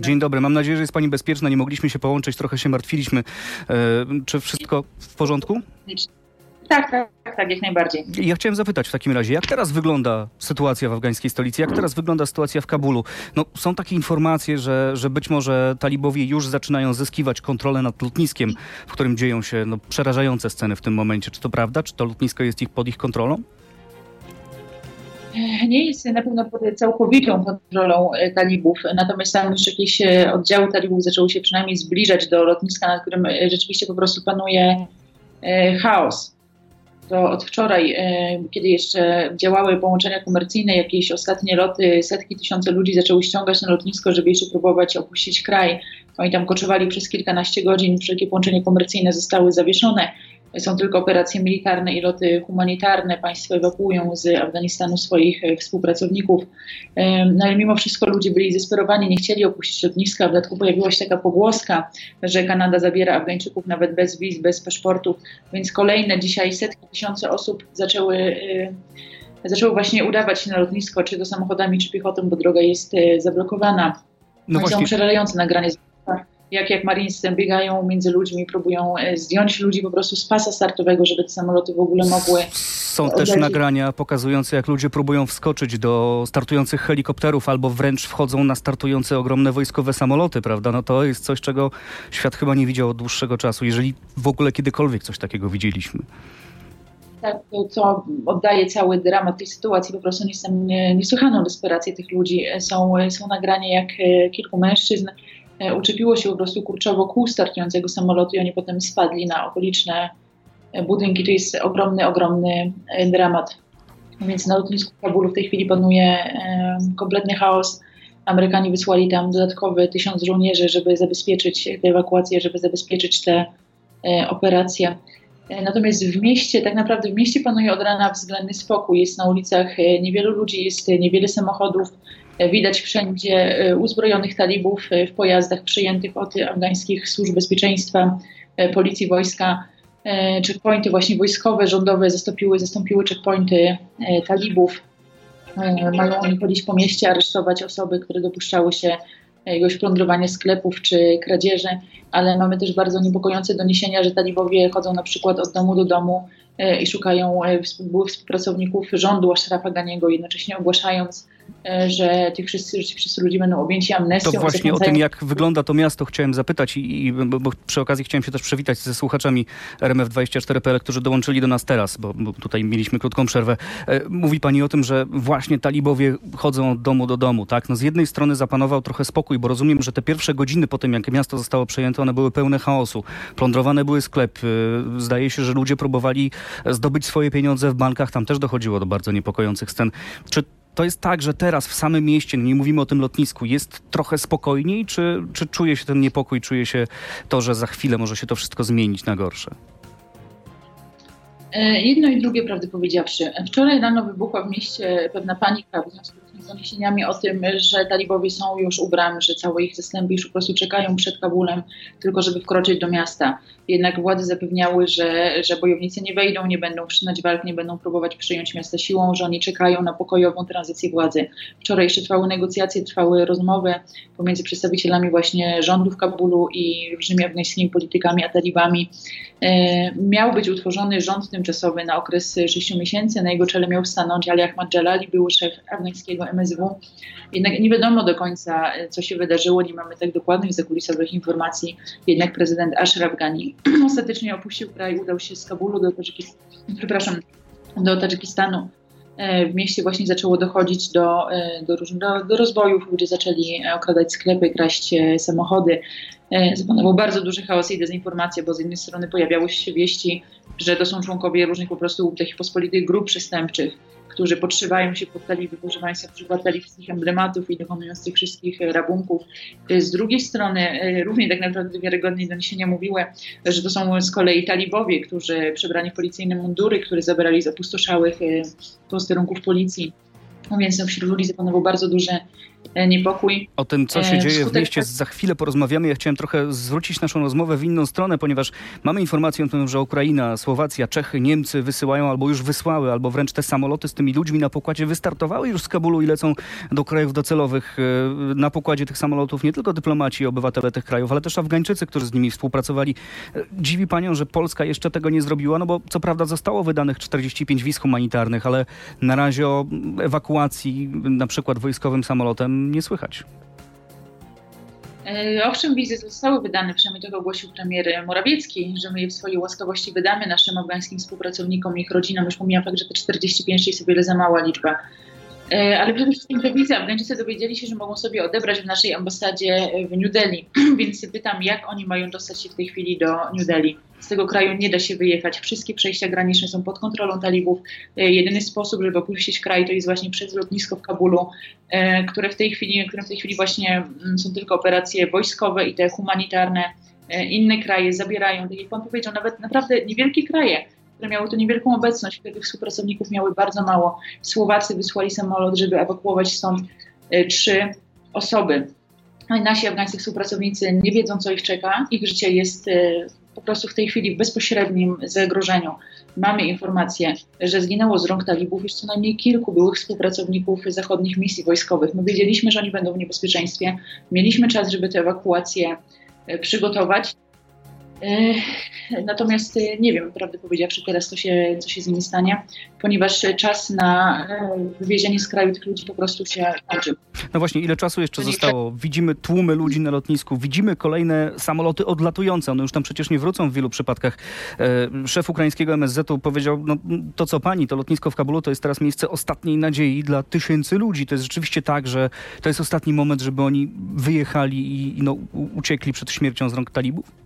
Dzień dobry, mam nadzieję, że jest pani bezpieczna. Nie mogliśmy się połączyć, trochę się martwiliśmy. E, czy wszystko w porządku? Tak, tak, tak, jak najbardziej. Ja chciałem zapytać w takim razie, jak teraz wygląda sytuacja w afgańskiej stolicy? Jak teraz wygląda sytuacja w Kabulu? No, są takie informacje, że, że być może talibowie już zaczynają zyskiwać kontrolę nad lotniskiem, w którym dzieją się no, przerażające sceny w tym momencie. Czy to prawda? Czy to lotnisko jest ich pod ich kontrolą? Nie jest na pewno pod całkowitą kontrolą e, talibów, natomiast tam już jakieś e, oddziały talibów zaczęły się przynajmniej zbliżać do lotniska, nad którym e, rzeczywiście po prostu panuje chaos. To od wczoraj, kiedy jeszcze działały połączenia komercyjne, jakieś ostatnie loty, setki tysiące ludzi zaczęły ściągać na lotnisko, żeby jeszcze próbować opuścić kraj. Oni tam koczowali przez kilkanaście godzin, wszelkie połączenia komercyjne zostały zawieszone są tylko operacje militarne i loty humanitarne. Państwo ewakuują z Afganistanu swoich e, współpracowników. No ale mimo wszystko ludzie byli zdesperowani, nie chcieli opuścić lotniska. W dodatku pojawiła się taka pogłoska, że Kanada zabiera Afgańczyków nawet bez wiz, bez paszportów. Więc kolejne dzisiaj setki tysiące osób zaczęły e, zaczęły właśnie udawać się na lotnisko, czy to samochodami, czy piechotą, bo droga jest e, zablokowana. No właśnie. Są przerażające nagrania z jak, jak Marines biegają między ludźmi, próbują e, zdjąć ludzi po prostu z pasa startowego, żeby te samoloty w ogóle mogły. Są też nagrania pokazujące, jak ludzie próbują wskoczyć do startujących helikopterów albo wręcz wchodzą na startujące ogromne wojskowe samoloty, prawda? No to jest coś, czego świat chyba nie widział od dłuższego czasu, jeżeli w ogóle kiedykolwiek coś takiego widzieliśmy. Tak, to co oddaje cały dramat tej sytuacji, po prostu niesłychaną desperację tych ludzi. Są, są nagrania, jak e, kilku mężczyzn E, uczepiło się po prostu kurczowo kół startującego samolotu i oni potem spadli na okoliczne e, budynki. To jest ogromny, ogromny e, dramat. Więc na lotnisku Kabulu w tej chwili panuje kompletny chaos. Amerykanie wysłali tam dodatkowe tysiąc żołnierzy, żeby zabezpieczyć tę ewakuację, żeby zabezpieczyć te operacje. Natomiast w mieście, tak naprawdę w mieście panuje od rana względny spokój. Jest na ulicach niewielu ludzi, jest niewiele samochodów. Widać wszędzie e, uzbrojonych talibów e, w pojazdach przyjętych od afgańskich służb bezpieczeństwa, e, policji, wojska. Checkpointy właśnie wojskowe, rządowe zastąpiły, zastąpiły checkpointy talibów. Mają oni chodzić po mieście, aresztować osoby, które dopuszczały się jakiegoś plądrowania sklepów czy kradzieży, ale mamy też bardzo niepokojące doniesienia, że talibowie chodzą na przykład od domu do domu i szukają byłych współpracowników rządu Ashrafa Ganiego, jednocześnie ogłaszając E, że tych wszyscy, że wszyscy ludzie będą objęci amnestią. To właśnie o tym, jak wygląda to miasto, chciałem zapytać i, i bo, bo, przy okazji chciałem się też przywitać ze słuchaczami RMF24.pl, którzy dołączyli do nas teraz, bo, bo, tutaj mieliśmy krótką przerwę. E, mówi pani o tym, że właśnie talibowie chodzą od domu do domu, tak? No z jednej strony zapanował trochę spokój, bo rozumiem, że te pierwsze godziny po tym, jak miasto zostało przejęte, one były pełne chaosu. Plądrowane były sklepy. Zdaje się, że ludzie próbowali zdobyć swoje pieniądze w bankach. Tam też dochodziło do bardzo niepokojących scen. Czy to jest tak, że teraz w samym mieście, nie mówimy o tym lotnisku, jest trochę spokojniej, czy, czy czuje się ten niepokój, czuje się to, że za chwilę może się to wszystko zmienić na gorsze? E, jedno i drugie, prawdę powiedziawszy. Wczoraj rano wybuchła w mieście pewna panika w związku z doniesieniami o tym, że talibowie są już u bram, że całe ich zastępy już po prostu czekają przed Kabulem, tylko żeby wkroczyć do miasta. Jednak władze zapewniały, że, że bojownicy nie wejdą, nie będą wszczynać walk, nie będą próbować przyjąć miasta siłą, że oni czekają na pokojową tranzycję władzy. Wczoraj jeszcze trwały negocjacje, trwały rozmowy pomiędzy przedstawicielami właśnie rządu w Kabulu i różnymi afgańskimi politykami, a talibami. E, miał być utworzony rząd tymczasowy na okres 6 miesięcy. Na jego czele miał stanąć Ali Ahmad Jalali, był szef afgańskiego MSW. Jednak nie wiadomo do końca, co się wydarzyło, nie mamy tak dokładnych zakulisowych informacji. Jednak prezydent Ashraf Ghani ostatecznie opuścił kraj, udał się z Kabulu do Tadżykistanu, przepraszam, do Tadżykistanu. E, w mieście właśnie zaczęło dochodzić do, e, do, do, do rozbojów, ludzie zaczęli okradać sklepy, kraść samochody. E, zapanował bardzo duży chaos i dezinformacja, bo z jednej strony pojawiały się wieści, że to są członkowie różnych po prostu takich pospolitych grup przestępczych, którzy podszywają się pod używając na przykład talibskich emblematów i dokonując tych wszystkich rabunków. Z drugiej strony e, równie tak naprawdę wiarygodne doniesienia mówiły, że to są z kolei talibowie, którzy przebrani w policyjne mundury, które zabrali z opustoszałych e, posterunków policji. No więc wśród ludzi zapanował bardzo duży niepokój. O tym, co się dzieje w mieście, za chwilę porozmawiamy. Ja chciałem trochę zwrócić naszą rozmowę w inną stronę, ponieważ mamy informację o tym, że Ukraina, Słowacja, Czechy, Niemcy wysyłają albo już wysłały, albo wręcz te samoloty z tymi ludźmi na pokładzie wystartowały już z Kabulu i lecą do krajów docelowych. Na pokładzie tych samolotów nie tylko dyplomaci i obywatele tych krajów, ale też Afgańczycy, którzy z nimi współpracowali. Dziwi panią, że Polska jeszcze tego nie zrobiła, no bo co prawda zostało wydanych 45 wiz humanitarnych, ale na razie o ewakuacji na przykład wojskowym samolotem nie słychać. E, owszem, wizy zostały wydane, przynajmniej tego ogłosił premier Morawiecki, że my je w swojej łaskawości wydamy naszym afgańskim współpracownikom i ich rodzinom. Już pomijam fakt, że te 45 jest o wiele za mała liczba. E, ale przede wszystkim te wizy Afgańczycy dowiedzieli się, że mogą sobie odebrać w naszej ambasadzie w New Delhi. Więc pytam, jak oni mają dostać się w tej chwili do New Delhi? Z tego kraju nie da się wyjechać. Wszystkie przejścia graniczne są pod kontrolą talibów. E, jedyny sposób, żeby opuścić kraj, to jest właśnie przez lotnisko w Kabulu, e, które w tej chwili, które w tej chwili właśnie mm, są tylko operacje wojskowe i te humanitarne. Inne kraje zabierają, tak jak pan powiedział, nawet naprawdę niewielkie kraje które miały tu niewielką obecność, tych współpracowników miały bardzo mało. Słowacy wysłali samolot, żeby ewakuować stąd e, trzy osoby. Nasi afgańscy współpracownicy nie wiedzą, co ich czeka. Ich życie jest e, po prostu w tej chwili w bezpośrednim zagrożeniu. Mamy informację, że zginęło z rąk talibów już co najmniej kilku byłych współpracowników zachodnich misji wojskowych. My wiedzieliśmy, że oni będą w niebezpieczeństwie. Mieliśmy czas, żeby tę ewakuację e, przygotować. Natomiast y, nie wiem, prawdę powiedziawszy, teraz to się, co się z nimi stanie, ponieważ czas na y, wywiezienie z kraju tych ludzi po prostu się kończy. No właśnie, ile czasu jeszcze zostało? Widzimy tłumy ludzi na lotnisku, widzimy kolejne samoloty odlatujące. One już tam przecież nie wrócą w wielu przypadkach. E, szef ukraińskiego MSZ-u powiedział, no to co pani, to lotnisko w Kabulu to jest teraz miejsce ostatniej nadziei dla tysięcy ludzi. To jest rzeczywiście tak, że to jest ostatni moment, żeby oni wyjechali i no, uciekli przed śmiercią z rąk talibów?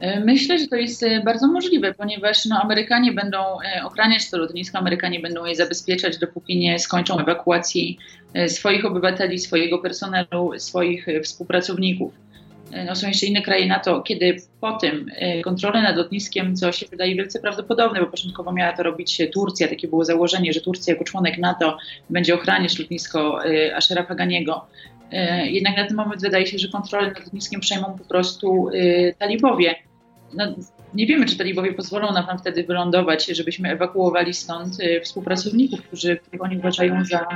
E, myślę, że to jest e, bardzo możliwe, ponieważ no, Amerykanie będą e, ochraniać to lotnisko, Amerykanie będą je zabezpieczać, dopóki nie skończą ewakuacji swoich obywateli, swojego personelu, swoich współpracowników. No, są jeszcze inne kraje NATO, kiedy po tym kontrolę nad lotniskiem, co się wydaje wielce prawdopodobne, bo początkowo miała to robić Turcja, takie było założenie, że Turcja jako członek NATO będzie ochraniać lotnisko Ashera Paganiego. Jednak na ten moment wydaje się, że kontrolę nad lotniskiem przejmą po prostu talibowie no, nie wiemy, czy talibowie pozwolą nam wtedy wylądować, żebyśmy ewakuowali stąd y, współpracowników, którzy, oni uważają za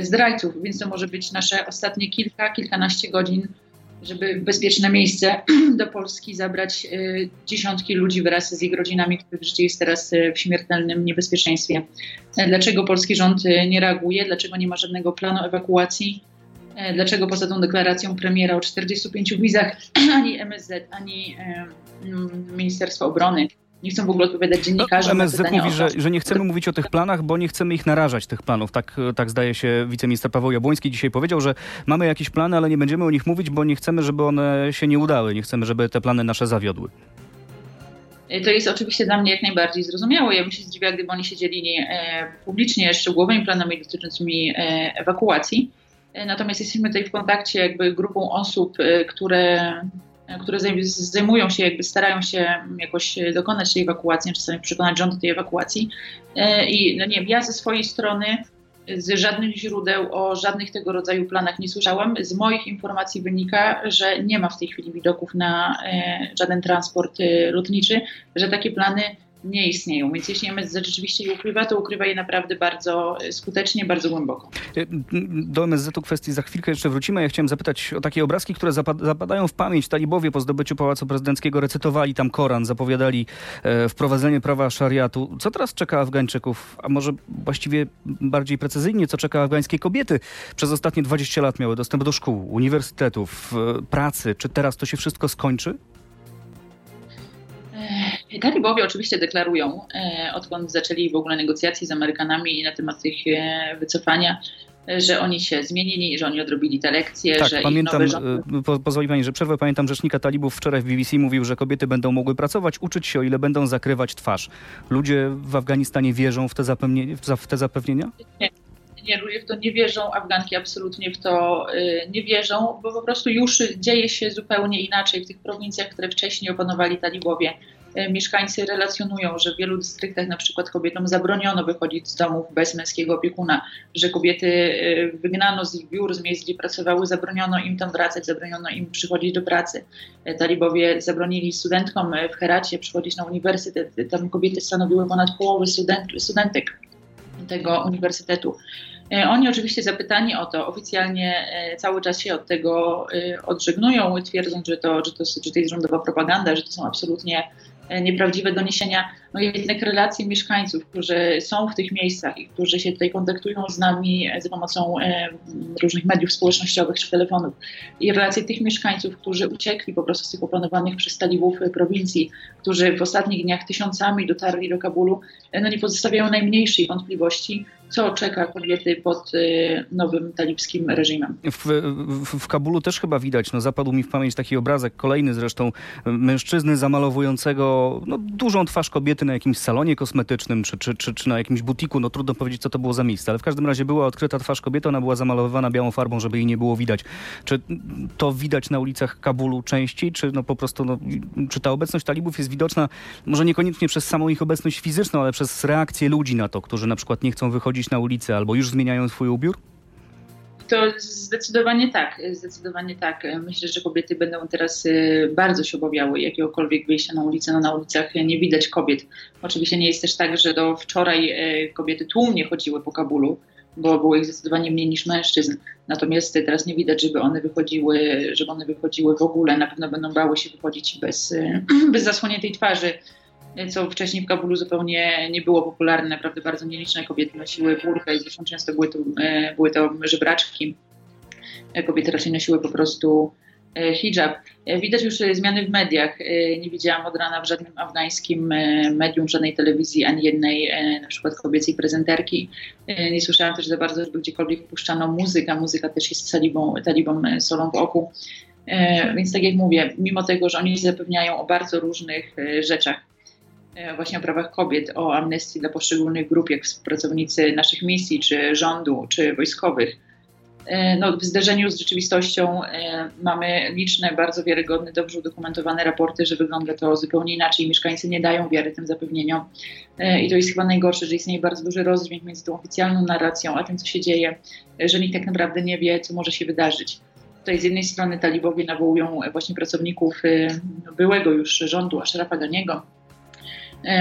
zdrajców, więc to może być nasze ostatnie kilka, kilkanaście godzin, żeby w bezpieczne miejsce do Polski zabrać dziesiątki ludzi wraz z ich rodzinami, których życie jest teraz w śmiertelnym niebezpieczeństwie. Dlaczego polski rząd nie reaguje? Dlaczego nie ma żadnego planu ewakuacji? E, dlaczego poza tą deklaracją premiera o 45 wizach ani MSZ, ani Ministerstwo Obrony nie chcą w ogóle odpowiadać dziennikarzom. No, MSZ mówi, że, że nie chcemy mówić o tych planach, bo nie chcemy ich narażać, tych planów. Tak, tak zdaje się wiceminister Paweł Jabłoński dzisiaj powiedział, że mamy jakieś plany, ale nie będziemy o nich mówić, bo nie chcemy, żeby one się nie udały. Nie chcemy, żeby te plany nasze zawiodły. E, to jest oczywiście dla mnie jak najbardziej zrozumiałe. Ja bym się zdziwiła, gdyby oni się dzielili e, publicznie szczegółowymi planami dotyczącymi ewakuacji. Natomiast jesteśmy tutaj w kontakcie jakby grupą osób, e, które, e, które zajmują się, jakby starają się jakoś dokonać tej ewakuacji, czasami przekonać rząd do tej ewakuacji. E, I no nie wiem, ja ze swojej strony z żadnych źródeł o żadnych tego rodzaju planach nie słyszałam. Z moich informacji wynika, że nie ma w tej chwili widoków na żaden transport lotniczy, że takie plany nie istnieją. Więc jeśli MSZ rzeczywiście je ukrywa, to ukrywa je naprawdę bardzo skutecznie, bardzo głęboko. Y, do MSZ-u kwestii za chwilkę jeszcze wrócimy. Ja chciałem zapytać o takie obrazki, które zapadają w pamięć. Talibowie po zdobyciu Pałacu Prezydenckiego recytowali tam Koran, zapowiadali e, wprowadzenie prawa szariatu. Co teraz czeka Afgańczyków? A może właściwie bardziej precyzyjnie, co czeka afgańskie kobiety? Przez ostatnie 20 lat miały dostęp do szkół, uniwersytetów, e, pracy. Czy teraz to się wszystko skończy? Talibowie oczywiście deklarują, e, odkąd zaczęli w ogóle negocjacje z Amerykanami na temat tych e, wycofania, że oni się zmienili, że oni odrobili te lekcje, tak, że pamiętam, e, po, pozwoli pani, że przerwę, pamiętam rzecznika talibów wczoraj w BBC mówił, że kobiety będą mogły pracować, uczyć się, o ile będą zakrywać twarz. Ludzie w Afganistanie wierzą w te, w te zapewnienia? Nie. Nie, ludzie w to nie wierzą, Afganki absolutnie w to nie wierzą, bo po prostu już dzieje się zupełnie inaczej w tych prowincjach, które wcześniej opanowali talibowie mieszkańcy relacjonują, że w wielu dystryktach na przykład kobietom zabroniono wychodzić z domów bez męskiego opiekuna, że kobiety wygnano z ich biur, z miejsc, gdzie pracowały, zabroniono im tam wracać, zabroniono im przychodzić do pracy. Talibowie zabronili studentkom w Heracie przychodzić na uniwersytet. Tam kobiety stanowiły ponad połowę student, studentek tego uniwersytetu. E, oni oczywiście zapytani o to oficjalnie e, cały czas się od tego e, odżegnują, twierdząc, że to, że to, że to jest rządowa propaganda, że to są absolutnie nieprawdziwe doniesienia. No jednak relacje mieszkańców, którzy są w tych miejscach i którzy się tutaj kontaktują z nami za pomocą różnych mediów społecznościowych czy telefonów i relacje tych mieszkańców, którzy uciekli po prostu z tych opanowanych przez talibów prowincji, którzy w ostatnich dniach tysiącami dotarli do Kabulu, no nie pozostawiają najmniejszej wątpliwości, co czeka kobiety pod nowym talibskim reżimem. W, w, w, Kabulu też chyba widać, no zapadł mi w pamięć taki obrazek, kolejny zresztą, mężczyzny zamalowującego no, dużą twarz kobiety na jakimś salonie kosmetycznym czy, czy, czy, czy na jakimś butiku. No trudno powiedzieć, co to było za miejsce, ale w każdym razie była odkryta twarz kobiety, ona była zamalowana białą farbą, żeby jej nie było widać. Czy to widać na ulicach Kabulu częściej, czy no po prostu, no, czy ta obecność talibów jest widoczna, może niekoniecznie przez samą ich obecność fizyczną, ale przez reakcję ludzi na to, którzy na przykład nie chcą wychodzić na ulicę albo już zmieniają swój ubiór? To zdecydowanie tak, zdecydowanie tak. Myślę, że kobiety będą teraz y, bardzo się obawiały jakiegokolwiek wyjścia na ulicę. No, na ulicach nie widać kobiet. Oczywiście nie jest też tak, że do wczoraj y, kobiety tłumnie chodziły po Kabulu, bo było ich zdecydowanie mniej niż mężczyzn. Natomiast teraz nie widać, żeby one wychodziły, żeby one wychodziły w ogóle. Na pewno będą bały się wychodzić bez, y, bez zasłoniętej twarzy co wcześniej w Kabulu zupełnie nie było popularne. Naprawdę bardzo nieliczne kobiety nosiły burkę i zresztą często były to, e, były to żebraczki. E, kobiety raczej nosiły po prostu e, hijab. Widać już zmiany w mediach. Nie widziałam od rana w żadnym afgańskim medium, żadnej telewizji, ani jednej na przykład kobiecej prezenterki. Nie słyszałam też za bardzo, żeby gdziekolwiek puszczano muzykę. Muzyka też jest talibą, talibą solą w oku. Więc tak jak mówię, mimo tego, że oni zapewniają o bardzo różnych rzeczach, właśnie o prawach kobiet, o amnestii dla poszczególnych grup, jak współpracownicy naszych misji, czy rządu, czy wojskowych. E, no, w zderzeniu z rzeczywistością e, mamy liczne, bardzo wiarygodne, dobrze udokumentowane raporty, że wygląda to zupełnie inaczej. Mieszkańcy nie dają wiary tym zapewnieniom. I to jest chyba najgorsze, że istnieje bardzo duży rozdźwięk między tą oficjalną narracją, a tym, co się dzieje, że nikt tak naprawdę nie wie, co może się wydarzyć. Tutaj z jednej strony talibowie nawołują właśnie pracowników byłego już rządu Ashrafa Ganiego, E,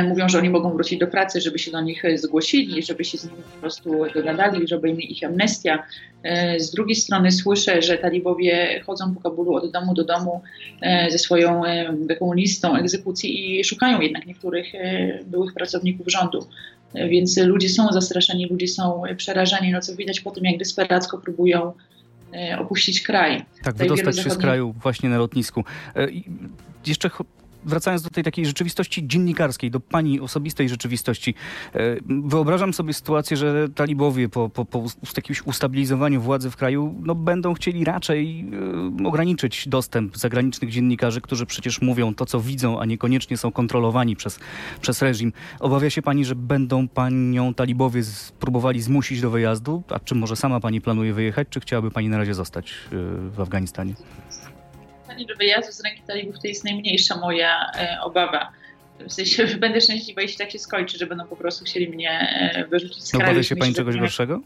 mówią, że oni mogą wrócić do pracy, żeby się do nich e, zgłosili, żeby się z nimi po prostu dogadali, żeby im ich amnestia. E, z drugiej strony słyszę, że talibowie chodzą po Kabulu od domu do domu ze swoją taką listą egzekucji i szukają jednak niektórych byłych pracowników rządu. Więc ludzie są zastraszeni, ludzie są przerażeni, no co widać po tym, jak desperacko próbują opuścić kraj. Tak, wydostać się z kraju właśnie na lotnisku. Jeszcze wracając do tej takiej rzeczywistości dziennikarskiej, do pani osobistej rzeczywistości, e, wyobrażam sobie sytuację, że talibowie po, po, po jakimś ustabilizowaniu władzy w kraju no, będą chcieli raczej e, ograniczyć dostęp zagranicznych dziennikarzy, którzy przecież mówią to, co widzą, a niekoniecznie są kontrolowani przez, przez reżim. Obawia się pani, że będą panią talibowie próbowali zmusić do wyjazdu? A czy może sama pani planuje wyjechać, czy chciałaby pani na razie zostać e, w Afganistanie? Do wyjazdu z ręki talibów to jest najmniejsza moja e, obawa. W sensie, że będę szczęśliwa, jeśli tak się skończy, że będą po prostu chcieli mnie e, wyrzucić z kraju. Obawia się pani czegoś gorszego?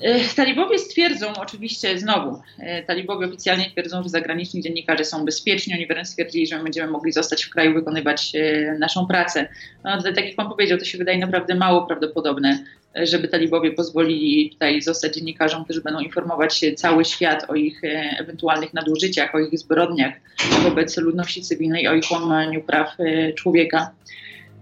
E, talibowie stwierdzą, oczywiście znowu, talibowie oficjalnie twierdzą, że zagraniczni dziennikarze są bezpieczni. Oni wręcz stwierdzili, że my będziemy mogli zostać w kraju, wykonywać naszą pracę. No, tak jak pan powiedział, to się wydaje naprawdę mało prawdopodobne żeby talibowie pozwolili tutaj zostać dziennikarzom, którzy będą informować cały świat o ich e, ewentualnych nadużyciach, o ich zbrodniach wobec ludności cywilnej, o ich łamaniu praw e, człowieka.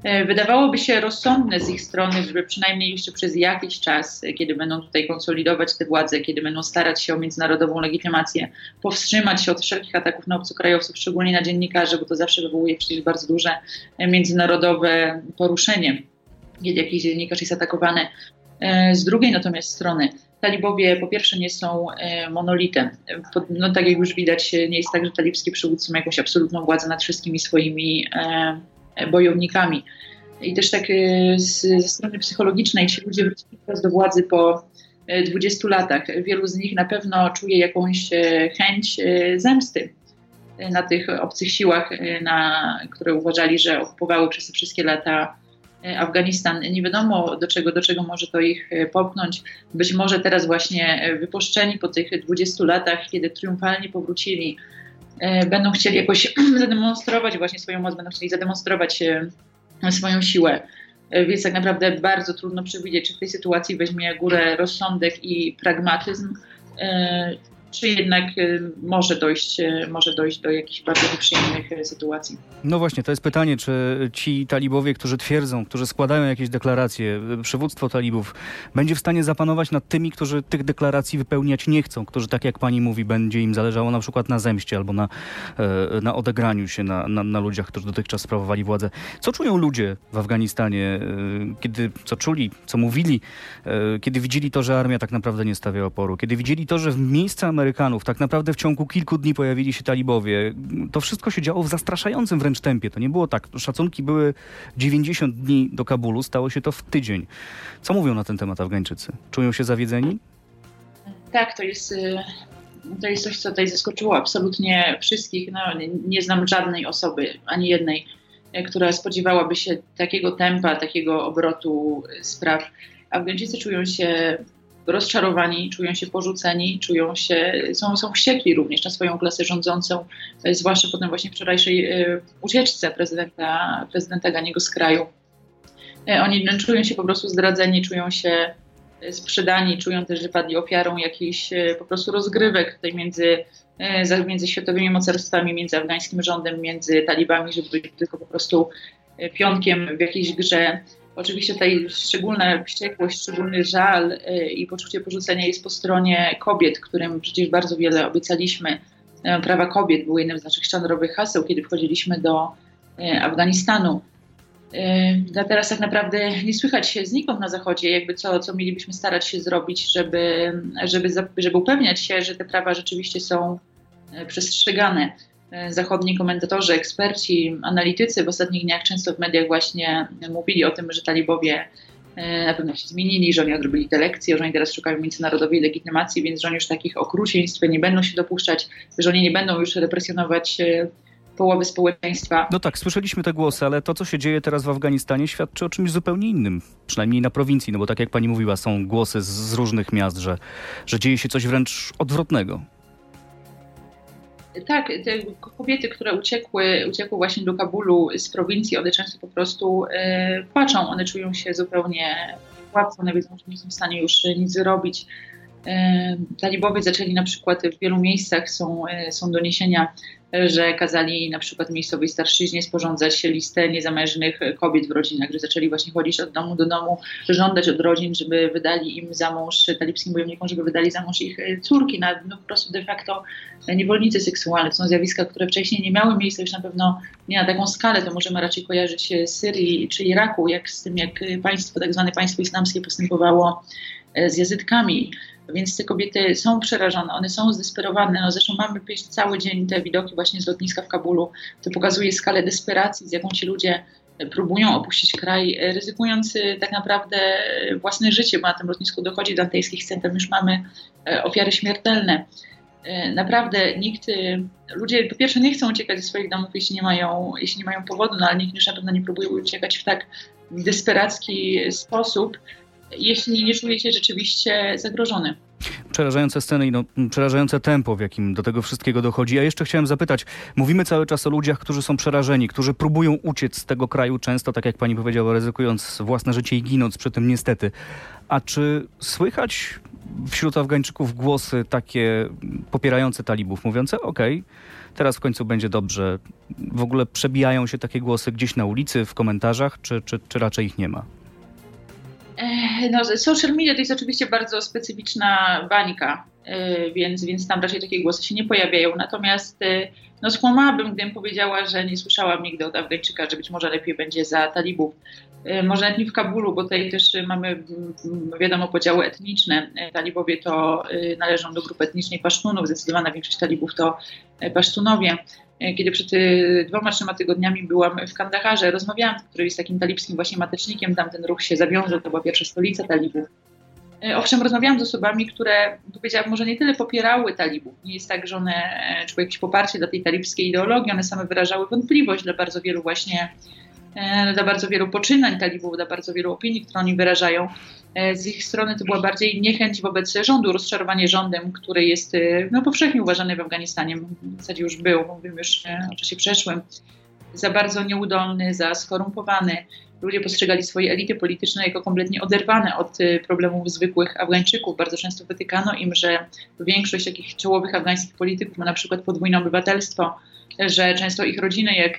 E, wydawałoby się rozsądne z ich strony, żeby przynajmniej jeszcze przez jakiś czas, kiedy będą tutaj konsolidować te władze, kiedy będą starać się o międzynarodową legitymację, powstrzymać się od wszelkich ataków na obcokrajowców, szczególnie na dziennikarzy, bo to zawsze wywołuje przecież bardzo duże międzynarodowe poruszenie kiedy jakiś dziennikarz jest atakowany. E, z drugiej natomiast strony talibowie po pierwsze nie są e, monolitem. No, tak jak już widać, nie jest tak, że talibskie przywódcy mają jakąś absolutną władzę nad wszystkimi swoimi e, bojownikami. I też tak ze strony psychologicznej ci ludzie wrócili teraz do władzy po 20 latach. Wielu z nich na pewno czuje jakąś chęć zemsty na tych obcych siłach, na, które uważali, że okupowały przez te wszystkie lata Afganistan. Nie wiadomo do czego, do czego może to ich popchnąć. Być może teraz właśnie wypuszczeni po tych 20 latach, kiedy triumfalnie powrócili, będą chcieli jakoś zademonstrować właśnie swoją moc, będą chcieli zademonstrować swoją siłę. Więc tak naprawdę bardzo trudno przewidzieć, czy w tej sytuacji weźmie górę rozsądek i pragmatyzm, czy jednak y, może dojść, y, może dojść do jakichś bardzo nieprzyjemnych y, sytuacji. No właśnie, to jest pytanie, czy ci talibowie, którzy twierdzą, którzy składają jakieś deklaracje, przywództwo talibów, będzie w stanie zapanować nad tymi, którzy tych deklaracji wypełniać nie chcą, którzy, tak jak pani mówi, będzie im zależało na przykład na zemście albo na, e, na odegraniu się na, na, na ludziach, którzy dotychczas sprawowali władzę. Co czują ludzie w Afganistanie, e, kiedy, co czuli, co mówili, e, kiedy widzieli to, że armia tak naprawdę nie stawia oporu, kiedy widzieli to, że w miejsca Amerykanów. Tak naprawdę w ciągu kilku dni pojawili się talibowie. To wszystko się działo w zastraszającym wręcz tempie. To nie było tak. Szacunki były 90 dni do Kabulu, stało się to w tydzień. Co mówią na ten temat Afgańczycy? Czują się zawiedzeni? Tak, to jest, y, to jest coś, co tutaj zaskoczyło absolutnie wszystkich. No, nie znam żadnej osoby, ani jednej, y, która spodziewałaby się takiego tempa, takiego obrotu spraw. Afgańczycy czują się rozczarowani, czują się porzuceni, czują się, są, są wściekli również na swoją klasę rządzącą, zwłaszcza po tym właśnie wczorajszej e, ucieczce prezydenta, prezydenta Ganiego z kraju. E, oni czują się po prostu zdradzeni, czują się e, sprzedani, czują też, że padli ofiarą jakichś po prostu rozgrywek tutaj między, między światowymi mocarstwami, między afgańskim rządem, między talibami, żeby być tylko po prostu pionkiem w jakiejś grze. Oczywiście tutaj szczególna wściekłość, szczególny żal y, i poczucie porzucenia jest po stronie kobiet, którym przecież bardzo wiele obiecaliśmy. E, prawa kobiet były jednym z naszych sztandarowych haseł, kiedy wchodziliśmy do e, Afganistanu. E, teraz tak naprawdę nie słychać się znikąd na Zachodzie, jakby co, co mielibyśmy starać się zrobić, żeby, żeby, żeby upewniać się, że te prawa rzeczywiście są przestrzegane. E, zachodni komentatorzy, eksperci, analitycy w ostatnich dniach często w mediach właśnie mówili o tym, że talibowie e, na pewno się zmienili, że oni odrobili te lekcje, że oni teraz szukają międzynarodowej legitymacji, więc że oni już takich okrucieństw nie będą się dopuszczać, że oni nie będą już represjonować e, połowy społeczeństwa. No tak, słyszeliśmy te głosy, ale to, co się dzieje teraz w Afganistanie, świadczy o czymś zupełnie innym, przynajmniej na prowincji, no bo tak jak pani mówiła, są głosy z, różnych miast, że, że dzieje się coś wręcz odwrotnego tak, te kobiety, które uciekły, uciekły właśnie do Kabulu z prowincji, one często po prostu e, płaczą, one czują się zupełnie płacą, one wiedzą, że nie są w stanie już nic zrobić. E, talibowie zaczęli na przykład w wielu miejscach są, e, są doniesienia że kazali na przykład miejscowej starszyźnie sporządzać listę niezamężnych kobiet w rodzinach, że zaczęli właśnie chodzić od domu do domu, żądać od rodzin, żeby wydali im za mąż talibskim bojownikom, żeby wydali za mąż ich e, córki, na, no po prostu de facto niewolnicy seksualne. To są zjawiska, które wcześniej nie miały miejsca, już na pewno nie na taką skalę, to możemy raczej kojarzyć Syrii czy Iraku, jak z tym, jak państwo, tak zwane państwo islamskie postępowało e, z jazytkami. Więc te kobiety są przerażone, one są zdesperowane. No zresztą mamy cały dzień te widoki właśnie z lotniska w Kabulu. To pokazuje skalę desperacji, z jaką ci ludzie próbują opuścić kraj, ryzykując y, tak naprawdę własne życie, bo na tym lotnisku dochodzi do antejskich scen, tam już mamy e, ofiary śmiertelne. E, naprawdę nikt, ludzie po pierwsze nie chcą uciekać ze swoich domów, jeśli nie mają, jeśli nie mają powodu, no ale nikt już na pewno nie próbuje uciekać w tak desperacki sposób, jeśli nie czuje się rzeczywiście zagrożony. Przerażające sceny i no, przerażające tempo, w jakim do tego wszystkiego dochodzi. A jeszcze chciałem zapytać, mówimy cały czas o ludziach, którzy są przerażeni, którzy próbują uciec z tego kraju, często, tak jak pani powiedziała, ryzykując własne życie i ginąc przy tym niestety. A czy słychać wśród Afgańczyków głosy takie popierające talibów, mówiące okej, okay, teraz w końcu będzie dobrze. W ogóle przebijają się takie głosy gdzieś na ulicy, w komentarzach, czy, czy, czy raczej ich nie ma? No, social media to jest oczywiście bardzo specyficzna bańka, e, więc, więc tam raczej takie głosy się nie pojawiają. Natomiast e, no, skłamałabym, gdybym powiedziała, że nie słyszałam nigdy od Afgańczyka, że być może lepiej będzie za talibów. E, może nawet nie w Kabulu, bo tutaj też mamy, wiadomo, podziały etniczne. Talibowie to należą do grupy etnicznej Pasztunów, zdecydowana większość talibów to Pasztunowie. E, kiedy przed e, dwoma, trzema tygodniami byłam w Kandaharze, rozmawiałam, który jest takim talibskim właśnie matecznikiem, tam ten ruch się zawiązał, to była pierwsza stolica talibów. E, owszem, rozmawiałam z osobami, które powiedziałam, może nie tyle popierały talibów. Nie jest tak, że one czuły jakieś poparcie dla tej talibskiej ideologii, one same wyrażały wątpliwość dla bardzo wielu właśnie, dla bardzo wielu poczynań talibów, dla bardzo wielu opinii, które oni wyrażają. Z ich strony to była bardziej niechęć wobec rządu, rozczarowanie rządem, który jest no, powszechnie uważany w Afganistanie, w zasadzie już był, mówimy już o czasie przeszłym, za bardzo nieudolny, za skorumpowany ludzie postrzegali swoje elity polityczne jako kompletnie oderwane od problemów zwykłych Afgańczyków. Bardzo często wytykano im, że większość takich czołowych afgańskich polityków ma na przykład podwójne obywatelstwo, że często ich rodziny, jak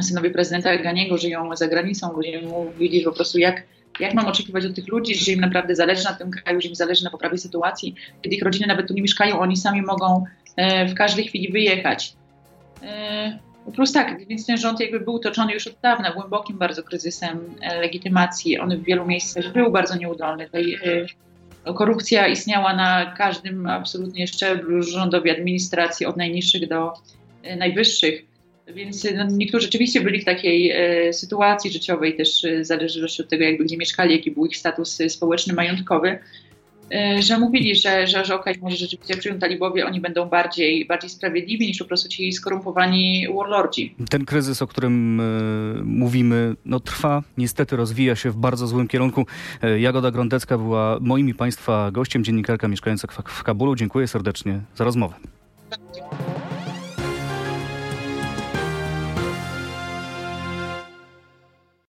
synowie prezydenta Ganiego, żyją za granicą. Ludzie mówili po prostu, jak, jak mam oczekiwać od tych ludzi, że im naprawdę zależy na tym kraju, że im zależy na poprawie sytuacji, kiedy ich rodziny nawet tu nie mieszkają, oni sami mogą e, w każdej chwili wyjechać. E, Plus tak, więc ten rząd jakby był toczony już od dawna głębokim bardzo kryzysem e, legitymacji. On w wielu miejscach był bardzo nieudolny. Korupcja istniała na każdym absolutnie szczeblu rządowi administracji, od najniższych do najwyższych. Więc no, niektórzy rzeczywiście byli w takiej e, sytuacji życiowej, też e, w zależności od tego, jakby gdzie mieszkali, jaki był ich status społeczny, majątkowy, E, że mówili, że, że, że okej, okay, może rzeczywiście jak przyjdą talibowie, oni będą bardziej, bardziej sprawiedliwi niż po prostu ci skorumpowani warlordzi. Ten kryzys, o którym y, mówimy, no trwa, niestety rozwija się w bardzo złym kierunku. E, Jagoda Grądecka była moim i Państwa gościem, dziennikarka mieszkająca w, w Kabulu. Dziękuję serdecznie za rozmowę.